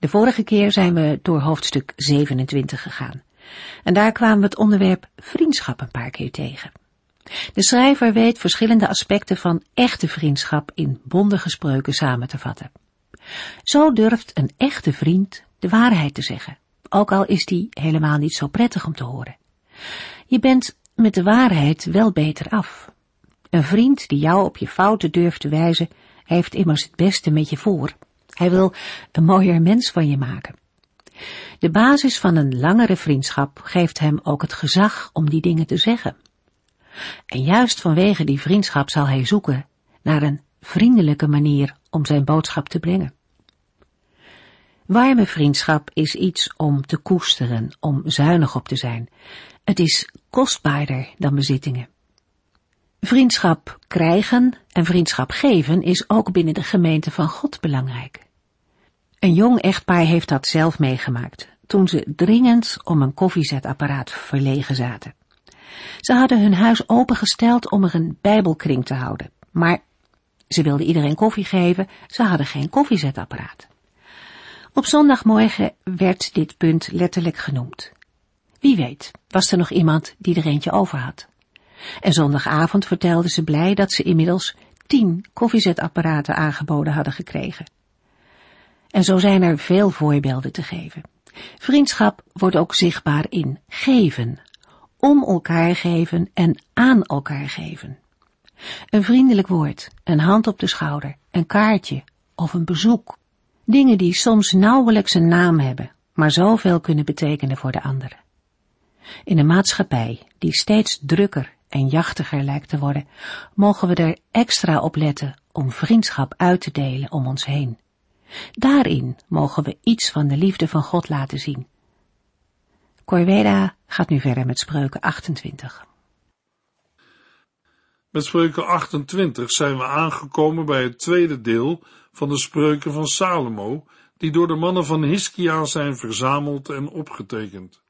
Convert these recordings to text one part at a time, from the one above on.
De vorige keer zijn we door hoofdstuk 27 gegaan. En daar kwamen we het onderwerp vriendschap een paar keer tegen. De schrijver weet verschillende aspecten van echte vriendschap in bondige spreuken samen te vatten. Zo durft een echte vriend de waarheid te zeggen, ook al is die helemaal niet zo prettig om te horen. Je bent met de waarheid wel beter af. Een vriend die jou op je fouten durft te wijzen, heeft immers het beste met je voor. Hij wil een mooier mens van je maken. De basis van een langere vriendschap geeft hem ook het gezag om die dingen te zeggen. En juist vanwege die vriendschap zal hij zoeken naar een vriendelijke manier om zijn boodschap te brengen. Warme vriendschap is iets om te koesteren, om zuinig op te zijn. Het is kostbaarder dan bezittingen. Vriendschap krijgen en vriendschap geven is ook binnen de gemeente van God belangrijk. Een jong echtpaar heeft dat zelf meegemaakt, toen ze dringend om een koffiezetapparaat verlegen zaten. Ze hadden hun huis opengesteld om er een bijbelkring te houden, maar ze wilden iedereen koffie geven, ze hadden geen koffiezetapparaat. Op zondagmorgen werd dit punt letterlijk genoemd. Wie weet, was er nog iemand die er eentje over had. En zondagavond vertelde ze blij dat ze inmiddels tien koffiezetapparaten aangeboden hadden gekregen. En zo zijn er veel voorbeelden te geven. Vriendschap wordt ook zichtbaar in geven, om elkaar geven en aan elkaar geven. Een vriendelijk woord, een hand op de schouder, een kaartje of een bezoek. Dingen die soms nauwelijks een naam hebben, maar zoveel kunnen betekenen voor de anderen. In een maatschappij die steeds drukker en jachtiger lijkt te worden, mogen we er extra op letten om vriendschap uit te delen om ons heen. Daarin mogen we iets van de liefde van God laten zien. Corveda gaat nu verder met spreuken 28. Met spreuken 28 zijn we aangekomen bij het tweede deel van de spreuken van Salomo, die door de mannen van Hiskia zijn verzameld en opgetekend.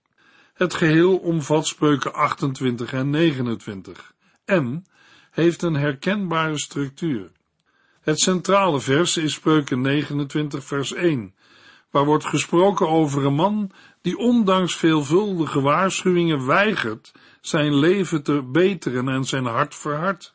Het geheel omvat spreuken 28 en 29 en heeft een herkenbare structuur. Het centrale vers is spreuken 29 vers 1, waar wordt gesproken over een man die ondanks veelvuldige waarschuwingen weigert zijn leven te beteren en zijn hart verhardt.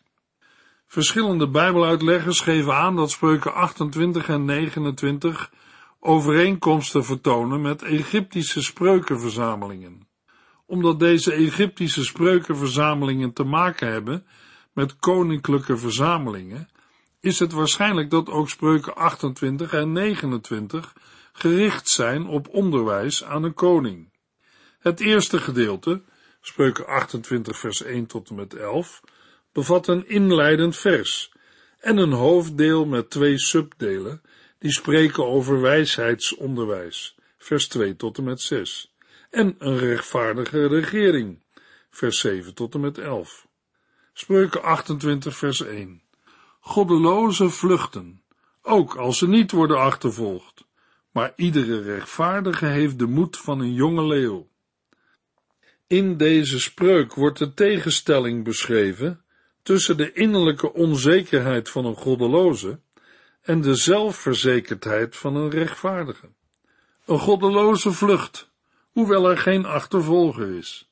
Verschillende bijbeluitleggers geven aan dat spreuken 28 en 29 overeenkomsten vertonen met Egyptische spreukenverzamelingen. Omdat deze Egyptische spreukenverzamelingen te maken hebben met koninklijke verzamelingen, is het waarschijnlijk dat ook spreuken 28 en 29 gericht zijn op onderwijs aan een koning. Het eerste gedeelte, spreuken 28 vers 1 tot en met 11, bevat een inleidend vers en een hoofddeel met twee subdelen die spreken over wijsheidsonderwijs, vers 2 tot en met 6, en een rechtvaardige regering, vers 7 tot en met 11. Spreuken 28 vers 1. Goddeloze vluchten, ook als ze niet worden achtervolgd, maar iedere rechtvaardige heeft de moed van een jonge leeuw. In deze spreuk wordt de tegenstelling beschreven tussen de innerlijke onzekerheid van een goddeloze en de zelfverzekerdheid van een rechtvaardige. Een goddeloze vlucht, hoewel er geen achtervolger is.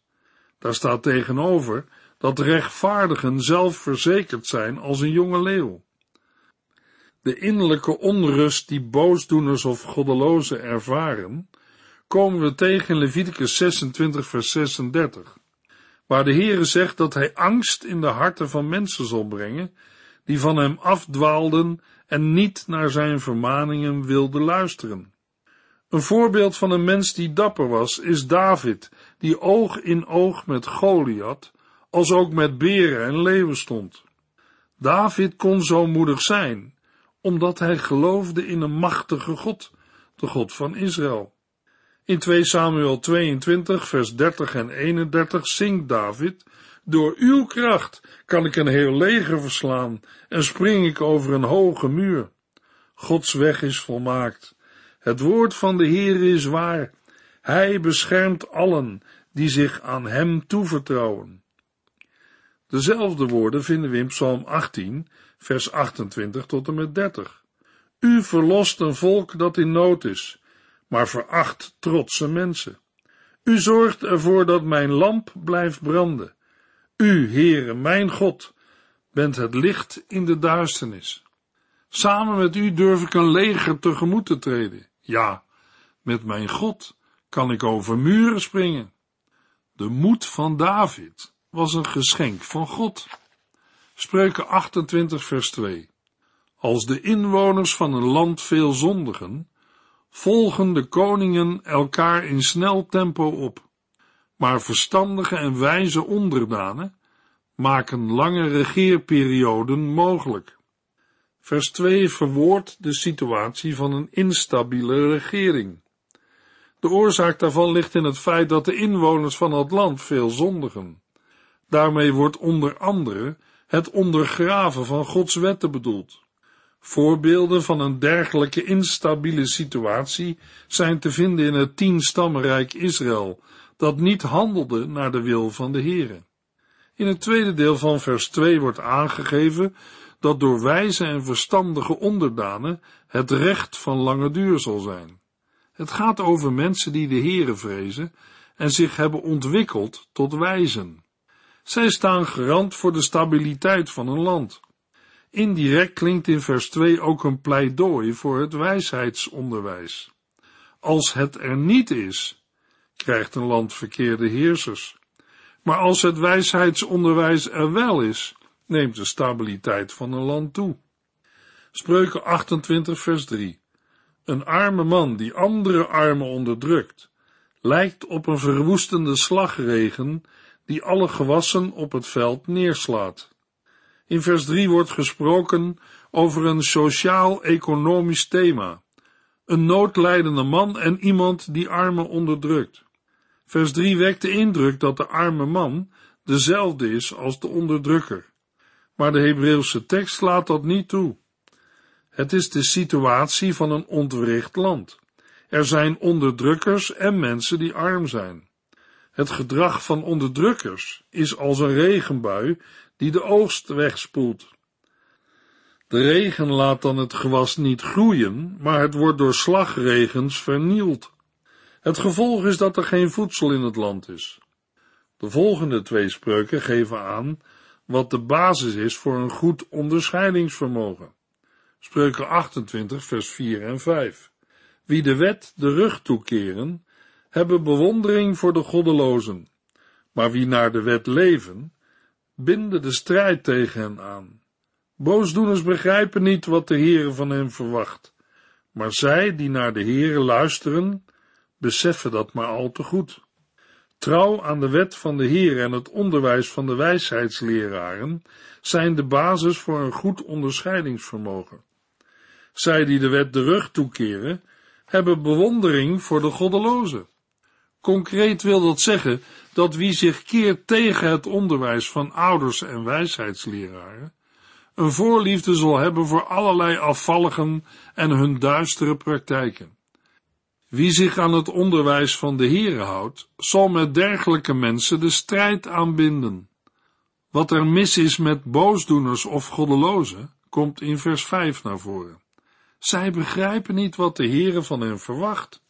Daar staat tegenover dat rechtvaardigen zelfverzekerd zijn als een jonge leeuw. De innerlijke onrust die boosdoeners of goddelozen ervaren, komen we tegen in Leviticus 26 vers 36 waar de Heere zegt dat hij angst in de harten van mensen zal brengen, die van hem afdwaalden en niet naar zijn vermaningen wilden luisteren. Een voorbeeld van een mens die dapper was, is David, die oog in oog met Goliath, als ook met beren en leeuwen stond. David kon zo moedig zijn, omdat hij geloofde in een machtige God, de God van Israël. In 2 Samuel 22, vers 30 en 31 zingt David, Door uw kracht kan ik een heel leger verslaan en spring ik over een hoge muur. Gods weg is volmaakt. Het woord van de Heer is waar. Hij beschermt allen die zich aan hem toevertrouwen. Dezelfde woorden vinden we in Psalm 18, vers 28 tot en met 30. U verlost een volk dat in nood is, maar veracht trotse mensen. U zorgt ervoor dat mijn lamp blijft branden. U, Heere, mijn God, bent het licht in de duisternis. Samen met u durf ik een leger tegemoet te treden. Ja, met mijn God kan ik over muren springen. De moed van David was een geschenk van God. Spreuken 28 vers 2 Als de inwoners van een land veel zondigen, volgen de koningen elkaar in snel tempo op, maar verstandige en wijze onderdanen maken lange regeerperioden mogelijk. Vers 2 verwoordt de situatie van een instabiele regering. De oorzaak daarvan ligt in het feit dat de inwoners van het land veel zondigen. Daarmee wordt onder andere het ondergraven van Gods wetten bedoeld. Voorbeelden van een dergelijke instabiele situatie zijn te vinden in het tienstammenrijk Israël, dat niet handelde naar de wil van de Heere. In het tweede deel van vers 2 wordt aangegeven dat door wijze en verstandige onderdanen het recht van lange duur zal zijn. Het gaat over mensen die de Heere vrezen en zich hebben ontwikkeld tot wijzen. Zij staan garant voor de stabiliteit van een land. Indirect klinkt in vers 2 ook een pleidooi voor het wijsheidsonderwijs. Als het er niet is, krijgt een land verkeerde heersers. Maar als het wijsheidsonderwijs er wel is, neemt de stabiliteit van een land toe. Spreuken 28 vers 3 Een arme man die andere armen onderdrukt, lijkt op een verwoestende slagregen die alle gewassen op het veld neerslaat. In vers 3 wordt gesproken over een sociaal-economisch thema. Een noodlijdende man en iemand die armen onderdrukt. Vers 3 wekt de indruk dat de arme man dezelfde is als de onderdrukker. Maar de Hebreeuwse tekst laat dat niet toe. Het is de situatie van een ontwricht land. Er zijn onderdrukkers en mensen die arm zijn. Het gedrag van onderdrukkers is als een regenbui die de oogst wegspoelt. De regen laat dan het gewas niet groeien, maar het wordt door slagregens vernield. Het gevolg is dat er geen voedsel in het land is. De volgende twee spreuken geven aan wat de basis is voor een goed onderscheidingsvermogen. Spreuken 28, vers 4 en 5. Wie de wet de rug toekeren, hebben bewondering voor de goddelozen, maar wie naar de wet leven, binden de strijd tegen hen aan. Boosdoeners begrijpen niet wat de Heere van hen verwacht, maar zij die naar de Heere luisteren, beseffen dat maar al te goed. Trouw aan de wet van de Heer en het onderwijs van de wijsheidsleraren zijn de basis voor een goed onderscheidingsvermogen. Zij die de wet de rug toekeren, hebben bewondering voor de goddelozen. Concreet wil dat zeggen dat wie zich keert tegen het onderwijs van ouders en wijsheidsleraren, een voorliefde zal hebben voor allerlei afvalligen en hun duistere praktijken. Wie zich aan het onderwijs van de Heere houdt, zal met dergelijke mensen de strijd aanbinden. Wat er mis is met boosdoeners of goddelozen, komt in vers 5 naar voren. Zij begrijpen niet wat de Heere van hen verwacht.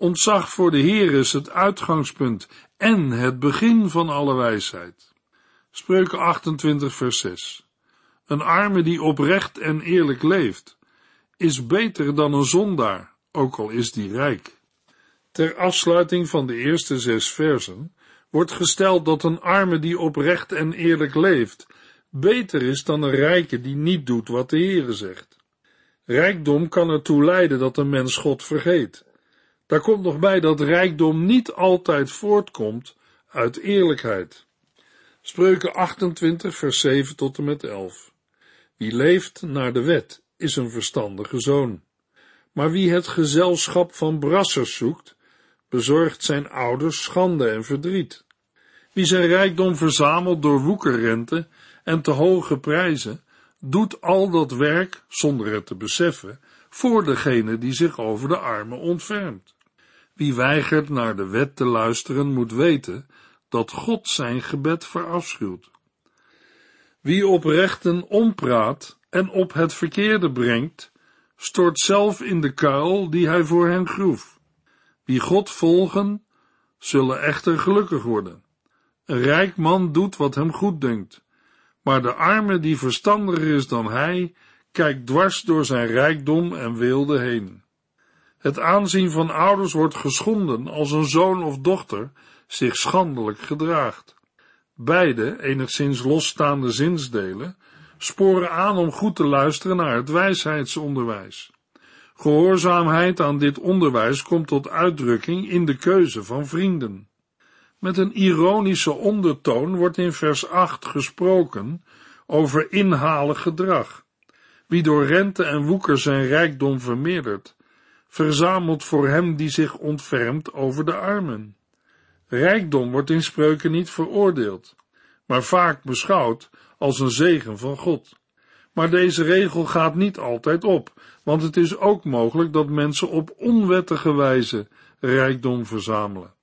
Ontzag voor de Heer is het uitgangspunt en het begin van alle wijsheid. Spreuken 28 vers 6 Een arme die oprecht en eerlijk leeft, is beter dan een zondaar, ook al is die rijk. Ter afsluiting van de eerste zes versen wordt gesteld dat een arme die oprecht en eerlijk leeft, beter is dan een rijke die niet doet wat de Heere zegt. Rijkdom kan ertoe leiden dat een mens God vergeet. Daar komt nog bij dat rijkdom niet altijd voortkomt uit eerlijkheid. Spreuken 28, vers 7 tot en met 11. Wie leeft naar de wet is een verstandige zoon. Maar wie het gezelschap van brassers zoekt, bezorgt zijn ouders schande en verdriet. Wie zijn rijkdom verzamelt door woekerrente en te hoge prijzen, doet al dat werk, zonder het te beseffen, voor degene die zich over de armen ontfermt. Wie weigert naar de wet te luisteren, moet weten dat God zijn gebed verafschuwt. Wie op rechten ompraat en op het verkeerde brengt, stort zelf in de kuil die hij voor hen groef. Wie God volgen, zullen echter gelukkig worden. Een rijk man doet wat hem goed dunkt, maar de arme die verstandiger is dan hij, kijkt dwars door zijn rijkdom en weelde heen. Het aanzien van ouders wordt geschonden als een zoon of dochter zich schandelijk gedraagt. Beide, enigszins losstaande zinsdelen, sporen aan om goed te luisteren naar het wijsheidsonderwijs. Gehoorzaamheid aan dit onderwijs komt tot uitdrukking in de keuze van vrienden. Met een ironische ondertoon wordt in vers 8 gesproken over inhalig gedrag. Wie door rente en woeker zijn rijkdom vermeerdert, verzamelt voor hem die zich ontfermt over de armen. Rijkdom wordt in spreuken niet veroordeeld, maar vaak beschouwd als een zegen van God. Maar deze regel gaat niet altijd op, want het is ook mogelijk dat mensen op onwettige wijze rijkdom verzamelen.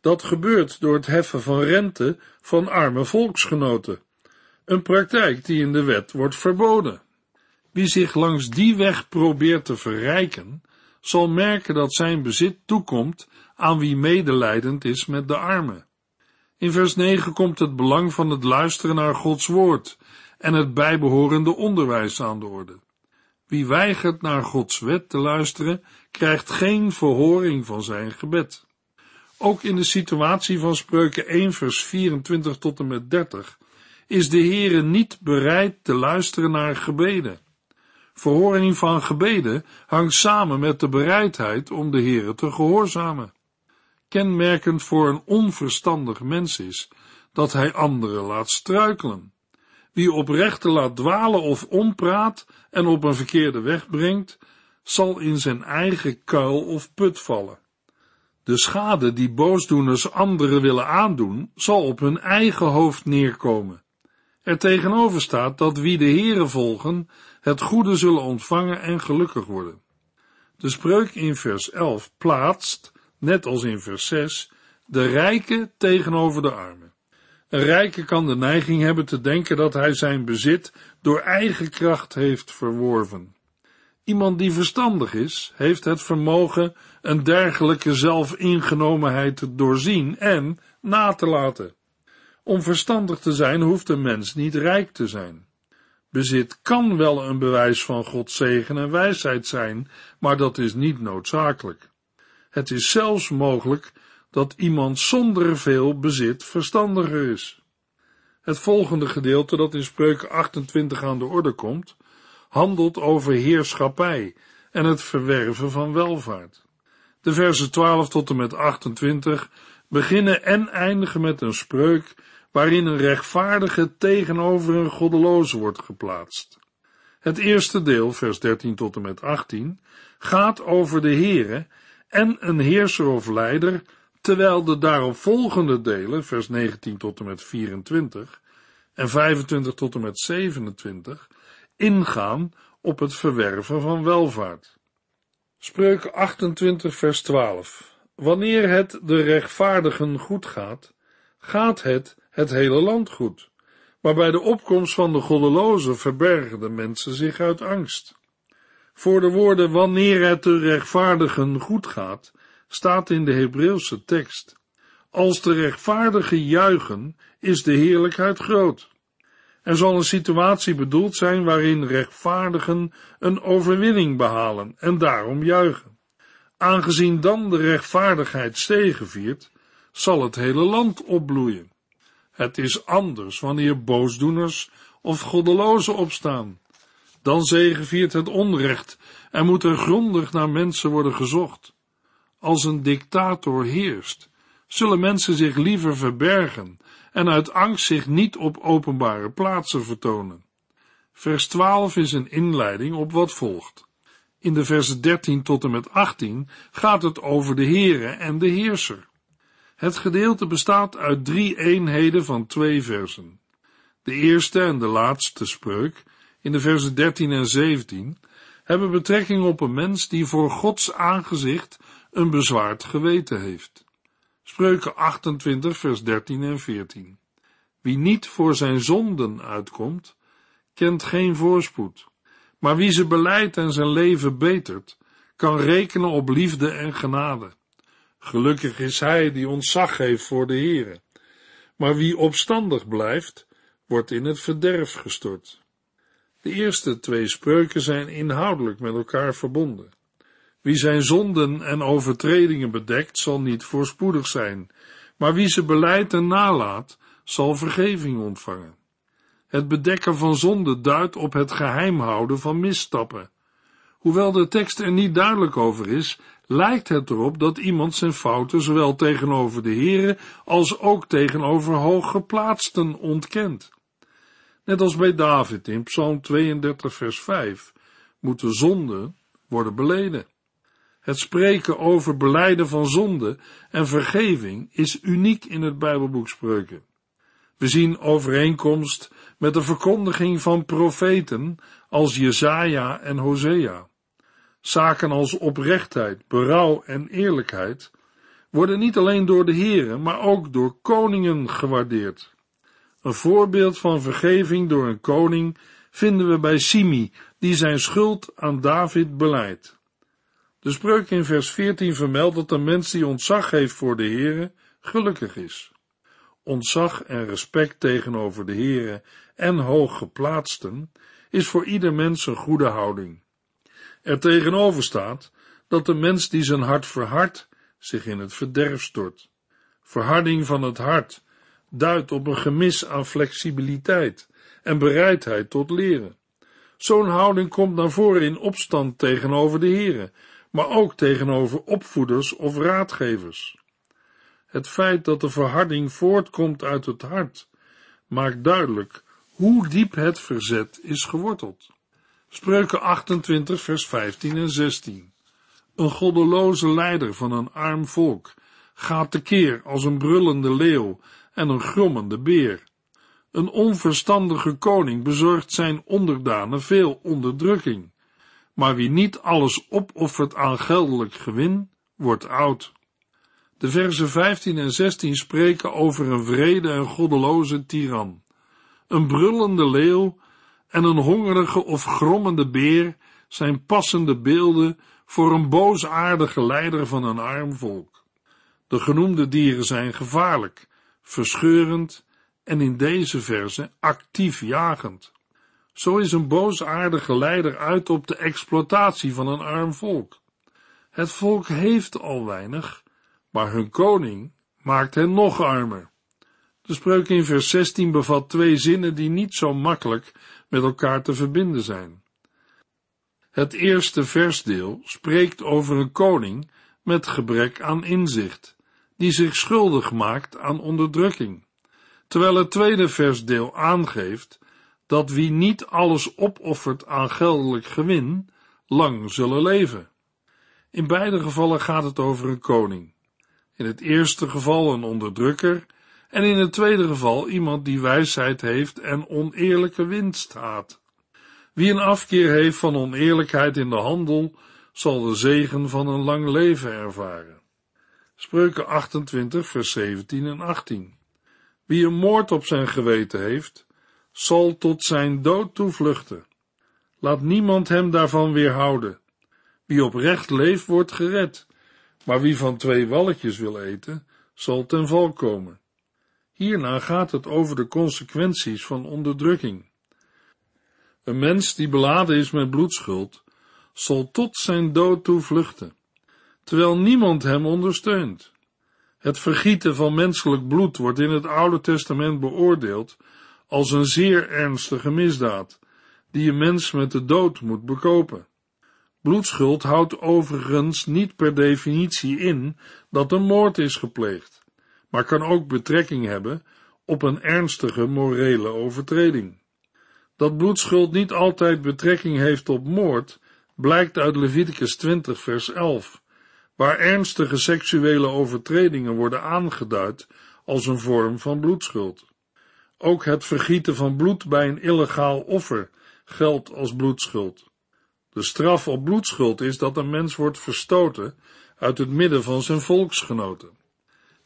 Dat gebeurt door het heffen van rente van arme volksgenoten, een praktijk die in de wet wordt verboden. Wie zich langs die weg probeert te verrijken, zal merken dat zijn bezit toekomt aan wie medelijdend is met de armen. In vers 9 komt het belang van het luisteren naar Gods woord en het bijbehorende onderwijs aan de orde. Wie weigert naar Gods wet te luisteren, krijgt geen verhoring van zijn gebed. Ook in de situatie van Spreuken 1 vers 24 tot en met 30 is de Heere niet bereid te luisteren naar gebeden. Verhoring van gebeden hangt samen met de bereidheid om de Heere te gehoorzamen. Kenmerkend voor een onverstandig mens is dat hij anderen laat struikelen. Wie oprechte laat dwalen of ompraat en op een verkeerde weg brengt, zal in zijn eigen kuil of put vallen. De schade die boosdoeners anderen willen aandoen, zal op hun eigen hoofd neerkomen. Er tegenover staat dat wie de Heere volgen, het goede zullen ontvangen en gelukkig worden. De spreuk in vers 11 plaatst, net als in vers 6, de rijke tegenover de arme. Een rijke kan de neiging hebben te denken dat hij zijn bezit door eigen kracht heeft verworven. Iemand die verstandig is, heeft het vermogen een dergelijke zelfingenomenheid te doorzien en na te laten. Om verstandig te zijn hoeft een mens niet rijk te zijn. Bezit kan wel een bewijs van Gods zegen en wijsheid zijn, maar dat is niet noodzakelijk. Het is zelfs mogelijk dat iemand zonder veel bezit verstandiger is. Het volgende gedeelte dat in Spreuken 28 aan de orde komt, handelt over heerschappij en het verwerven van welvaart. De versen 12 tot en met 28 beginnen en eindigen met een spreuk waarin een rechtvaardige tegenover een goddeloze wordt geplaatst. Het eerste deel, vers 13 tot en met 18, gaat over de Heere en een heerser of leider, terwijl de daarop volgende delen, vers 19 tot en met 24 en 25 tot en met 27, ingaan op het verwerven van welvaart. Spreuken 28 vers 12 Wanneer het de rechtvaardigen goed gaat, gaat het het hele land goed. Maar bij de opkomst van de goddelozen verbergen de mensen zich uit angst. Voor de woorden wanneer het de rechtvaardigen goed gaat, staat in de Hebreeuwse tekst. Als de rechtvaardigen juichen, is de heerlijkheid groot. Er zal een situatie bedoeld zijn waarin rechtvaardigen een overwinning behalen en daarom juichen. Aangezien dan de rechtvaardigheid stegeviert, zal het hele land opbloeien. Het is anders wanneer boosdoeners of goddelozen opstaan. Dan zegeviert het onrecht en moet er grondig naar mensen worden gezocht. Als een dictator heerst, zullen mensen zich liever verbergen en uit angst zich niet op openbare plaatsen vertonen. Vers 12 is een inleiding op wat volgt. In de versen 13 tot en met 18 gaat het over de Heere en de Heerser. Het gedeelte bestaat uit drie eenheden van twee versen. De eerste en de laatste spreuk, in de versen 13 en 17, hebben betrekking op een mens die voor Gods aangezicht een bezwaard geweten heeft. Spreuken 28, vers 13 en 14. Wie niet voor zijn zonden uitkomt, kent geen voorspoed. Maar wie ze beleidt en zijn leven betert, kan rekenen op liefde en genade. Gelukkig is hij die ontzag heeft voor de Heere. Maar wie opstandig blijft, wordt in het verderf gestort. De eerste twee spreuken zijn inhoudelijk met elkaar verbonden. Wie zijn zonden en overtredingen bedekt, zal niet voorspoedig zijn, maar wie ze beleidt en nalaat, zal vergeving ontvangen. Het bedekken van zonde duidt op het geheim houden van misstappen. Hoewel de tekst er niet duidelijk over is, lijkt het erop dat iemand zijn fouten zowel tegenover de Here als ook tegenover hooggeplaatsten ontkent. Net als bij David in Psalm 32 vers 5 moeten zonden worden beleden. Het spreken over beleiden van zonde en vergeving is uniek in het Bijbelboek Spreuken. We zien overeenkomst met de verkondiging van profeten als Jezaja en Hosea. Zaken als oprechtheid, berouw en eerlijkheid worden niet alleen door de heren, maar ook door koningen gewaardeerd. Een voorbeeld van vergeving door een koning vinden we bij Simi, die zijn schuld aan David beleidt. De spreuk in vers 14 vermeldt dat een mens die ontzag heeft voor de Heere gelukkig is. Ontzag en respect tegenover de Heere en hooggeplaatsten is voor ieder mens een goede houding. Er tegenover staat dat de mens die zijn hart verhardt zich in het verderf stort. Verharding van het hart duidt op een gemis aan flexibiliteit en bereidheid tot leren. Zo'n houding komt naar voren in opstand tegenover de Heere, maar ook tegenover opvoeders of raadgevers. Het feit dat de verharding voortkomt uit het hart, maakt duidelijk hoe diep het verzet is geworteld. Spreuken 28, vers 15 en 16. Een goddeloze leider van een arm volk gaat tekeer als een brullende leeuw en een grommende beer. Een onverstandige koning bezorgt zijn onderdanen veel onderdrukking, maar wie niet alles opoffert aan geldelijk gewin, wordt oud. De versen 15 en 16 spreken over een vrede en goddeloze tiran. Een brullende leeuw en een hongerige of grommende beer zijn passende beelden voor een boosaardige leider van een arm volk. De genoemde dieren zijn gevaarlijk, verscheurend en in deze verse actief jagend. Zo is een boosaardige leider uit op de exploitatie van een arm volk. Het volk heeft al weinig, maar hun koning maakt hen nog armer. De spreuk in vers 16 bevat twee zinnen die niet zo makkelijk met elkaar te verbinden zijn. Het eerste versdeel spreekt over een koning met gebrek aan inzicht, die zich schuldig maakt aan onderdrukking, terwijl het tweede versdeel aangeeft dat wie niet alles opoffert aan geldelijk gewin, lang zullen leven. In beide gevallen gaat het over een koning. In het eerste geval een onderdrukker en in het tweede geval iemand die wijsheid heeft en oneerlijke winst haat. Wie een afkeer heeft van oneerlijkheid in de handel, zal de zegen van een lang leven ervaren. Spreuken 28, vers 17 en 18. Wie een moord op zijn geweten heeft, zal tot zijn dood toevluchten. Laat niemand hem daarvan weerhouden. Wie oprecht leeft, wordt gered, maar wie van twee walletjes wil eten, zal ten val komen. Hierna gaat het over de consequenties van onderdrukking. Een mens die beladen is met bloedschuld, zal tot zijn dood toe vluchten, terwijl niemand hem ondersteunt. Het vergieten van menselijk bloed wordt in het Oude Testament beoordeeld als een zeer ernstige misdaad, die een mens met de dood moet bekopen. Bloedschuld houdt overigens niet per definitie in dat een moord is gepleegd maar kan ook betrekking hebben op een ernstige morele overtreding. Dat bloedschuld niet altijd betrekking heeft op moord, blijkt uit Leviticus 20 vers 11, waar ernstige seksuele overtredingen worden aangeduid als een vorm van bloedschuld. Ook het vergieten van bloed bij een illegaal offer geldt als bloedschuld. De straf op bloedschuld is dat een mens wordt verstoten uit het midden van zijn volksgenoten.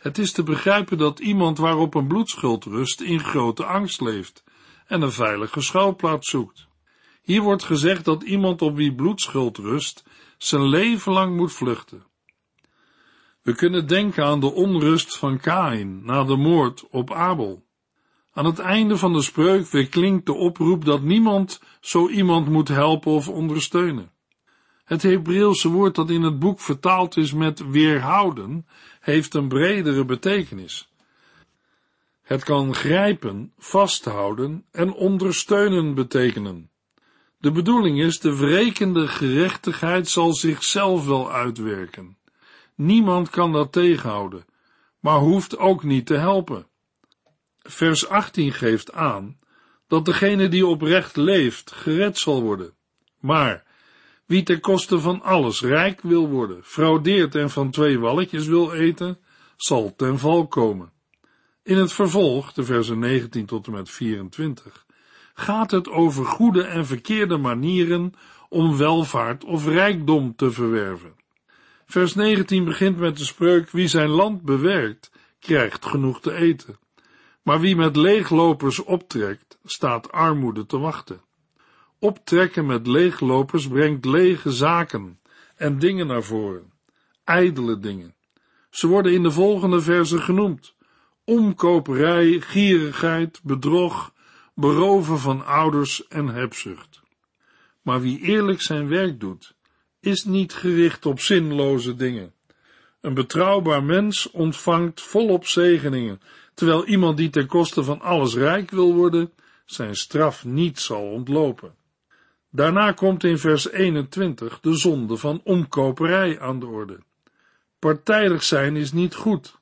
Het is te begrijpen dat iemand waarop een bloedschuld rust in grote angst leeft en een veilige schuilplaats zoekt. Hier wordt gezegd dat iemand op wie bloedschuld rust zijn leven lang moet vluchten. We kunnen denken aan de onrust van Kain na de moord op Abel. Aan het einde van de spreuk weer klinkt de oproep dat niemand zo iemand moet helpen of ondersteunen. Het Hebreeuwse woord dat in het boek vertaald is met weerhouden, heeft een bredere betekenis. Het kan grijpen, vasthouden en ondersteunen betekenen. De bedoeling is, de wrekende gerechtigheid zal zichzelf wel uitwerken. Niemand kan dat tegenhouden, maar hoeft ook niet te helpen. Vers 18 geeft aan dat degene die oprecht leeft gered zal worden. Maar wie ten koste van alles rijk wil worden, fraudeert en van twee walletjes wil eten, zal ten val komen. In het vervolg, de versen 19 tot en met 24, gaat het over goede en verkeerde manieren om welvaart of rijkdom te verwerven. Vers 19 begint met de spreuk: Wie zijn land bewerkt, krijgt genoeg te eten. Maar wie met leeglopers optrekt, staat armoede te wachten. Optrekken met leeglopers brengt lege zaken en dingen naar voren, ijdele dingen. Ze worden in de volgende verse genoemd: omkoperij, gierigheid, bedrog, beroven van ouders en hebzucht. Maar wie eerlijk zijn werk doet, is niet gericht op zinloze dingen. Een betrouwbaar mens ontvangt volop zegeningen, terwijl iemand die ten koste van alles rijk wil worden, zijn straf niet zal ontlopen. Daarna komt in vers 21 de zonde van omkoperij aan de orde. Partijdig zijn is niet goed.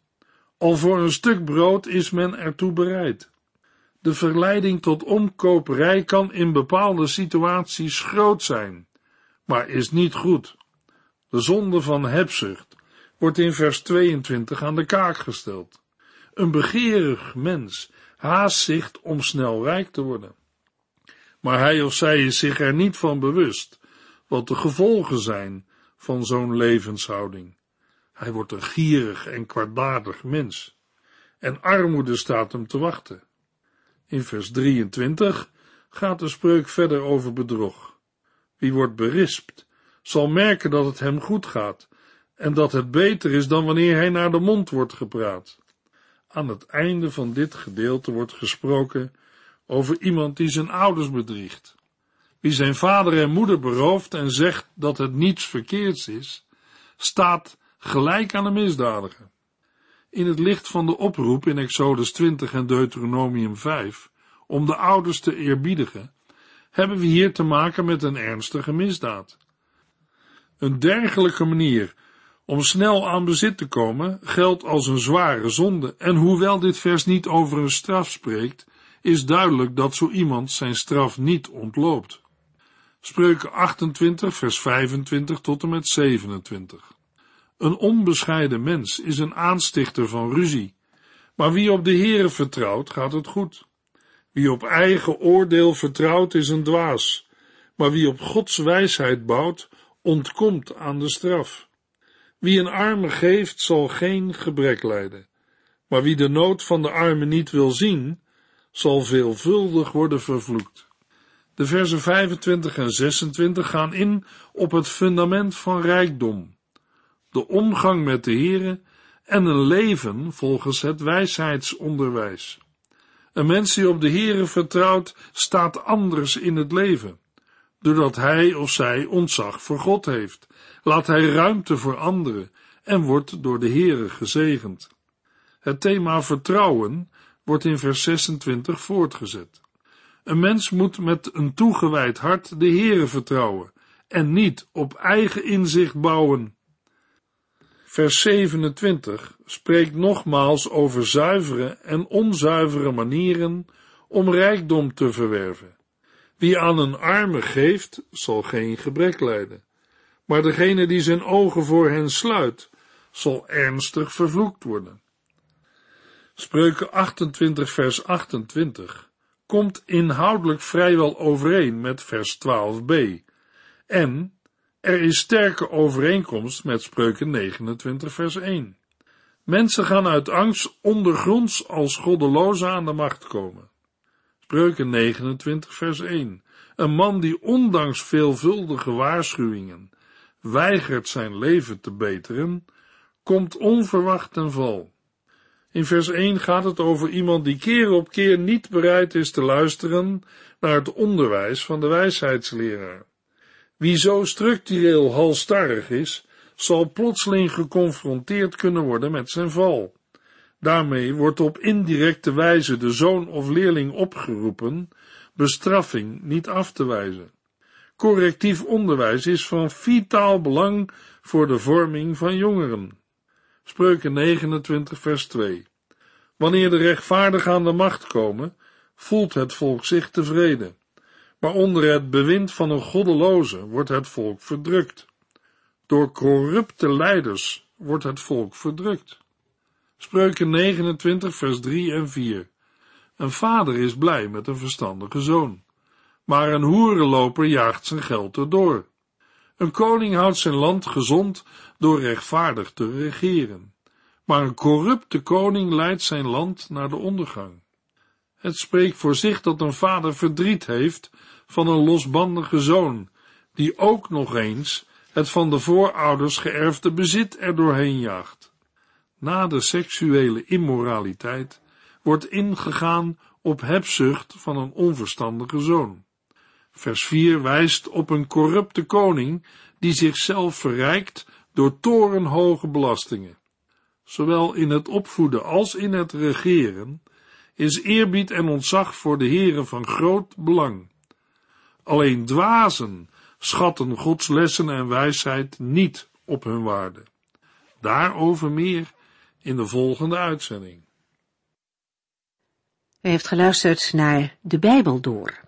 Al voor een stuk brood is men ertoe bereid. De verleiding tot omkoperij kan in bepaalde situaties groot zijn, maar is niet goed. De zonde van hebzucht wordt in vers 22 aan de kaak gesteld. Een begeerig mens haast zich om snel rijk te worden. Maar hij of zij is zich er niet van bewust wat de gevolgen zijn van zo'n levenshouding. Hij wordt een gierig en kwaadaardig mens. En armoede staat hem te wachten. In vers 23 gaat de spreuk verder over bedrog. Wie wordt berispt, zal merken dat het hem goed gaat en dat het beter is dan wanneer hij naar de mond wordt gepraat. Aan het einde van dit gedeelte wordt gesproken over iemand die zijn ouders bedriegt. Wie zijn vader en moeder berooft en zegt dat het niets verkeerds is, staat gelijk aan een misdadiger. In het licht van de oproep in Exodus 20 en Deuteronomium 5 om de ouders te eerbiedigen, hebben we hier te maken met een ernstige misdaad. Een dergelijke manier om snel aan bezit te komen geldt als een zware zonde, en hoewel dit vers niet over een straf spreekt, is duidelijk dat zo iemand zijn straf niet ontloopt. Spreuken 28, vers 25 tot en met 27. Een onbescheiden mens is een aanstichter van ruzie, maar wie op de Heere vertrouwt, gaat het goed. Wie op eigen oordeel vertrouwt, is een dwaas, maar wie op Gods wijsheid bouwt, ontkomt aan de straf. Wie een arme geeft, zal geen gebrek lijden, maar wie de nood van de arme niet wil zien, zal veelvuldig worden vervloekt. De versen 25 en 26 gaan in op het fundament van rijkdom, de omgang met de Here en een leven volgens het wijsheidsonderwijs. Een mens die op de Here vertrouwt, staat anders in het leven, doordat hij of zij ontzag voor God heeft, laat hij ruimte voor anderen en wordt door de Here gezegend. Het thema vertrouwen wordt in vers 26 voortgezet. Een mens moet met een toegewijd hart de Heere vertrouwen en niet op eigen inzicht bouwen. Vers 27 spreekt nogmaals over zuivere en onzuivere manieren om rijkdom te verwerven. Wie aan een arme geeft, zal geen gebrek lijden. Maar degene die zijn ogen voor hen sluit, zal ernstig vervloekt worden. Spreuken 28 vers 28 komt inhoudelijk vrijwel overeen met vers 12b. En er is sterke overeenkomst met Spreuken 29 vers 1. Mensen gaan uit angst ondergronds als goddelozen aan de macht komen. Spreuken 29 vers 1. Een man die ondanks veelvuldige waarschuwingen weigert zijn leven te beteren, komt onverwacht ten val. In vers 1 gaat het over iemand die keer op keer niet bereid is te luisteren naar het onderwijs van de wijsheidsleraar. Wie zo structureel halstarrig is, zal plotseling geconfronteerd kunnen worden met zijn val. Daarmee wordt op indirecte wijze de zoon of leerling opgeroepen bestraffing niet af te wijzen. Correctief onderwijs is van vitaal belang voor de vorming van jongeren. Spreuken 29 vers 2 Wanneer de rechtvaardigen aan de macht komen, voelt het volk zich tevreden. Maar onder het bewind van een goddeloze wordt het volk verdrukt. Door corrupte leiders wordt het volk verdrukt. Spreuken 29 vers 3 en 4 Een vader is blij met een verstandige zoon, maar een hoerenloper jaagt zijn geld erdoor. Een koning houdt zijn land gezond door rechtvaardig te regeren, maar een corrupte koning leidt zijn land naar de ondergang. Het spreekt voor zich dat een vader verdriet heeft van een losbandige zoon, die ook nog eens het van de voorouders geërfde bezit er doorheen jaagt. Na de seksuele immoraliteit wordt ingegaan op hebzucht van een onverstandige zoon. Vers 4 wijst op een corrupte koning die zichzelf verrijkt door torenhoge belastingen. Zowel in het opvoeden als in het regeren is eerbied en ontzag voor de heren van groot belang. Alleen dwazen schatten Gods lessen en wijsheid niet op hun waarde. Daarover meer in de volgende uitzending. U heeft geluisterd naar De Bijbel Door,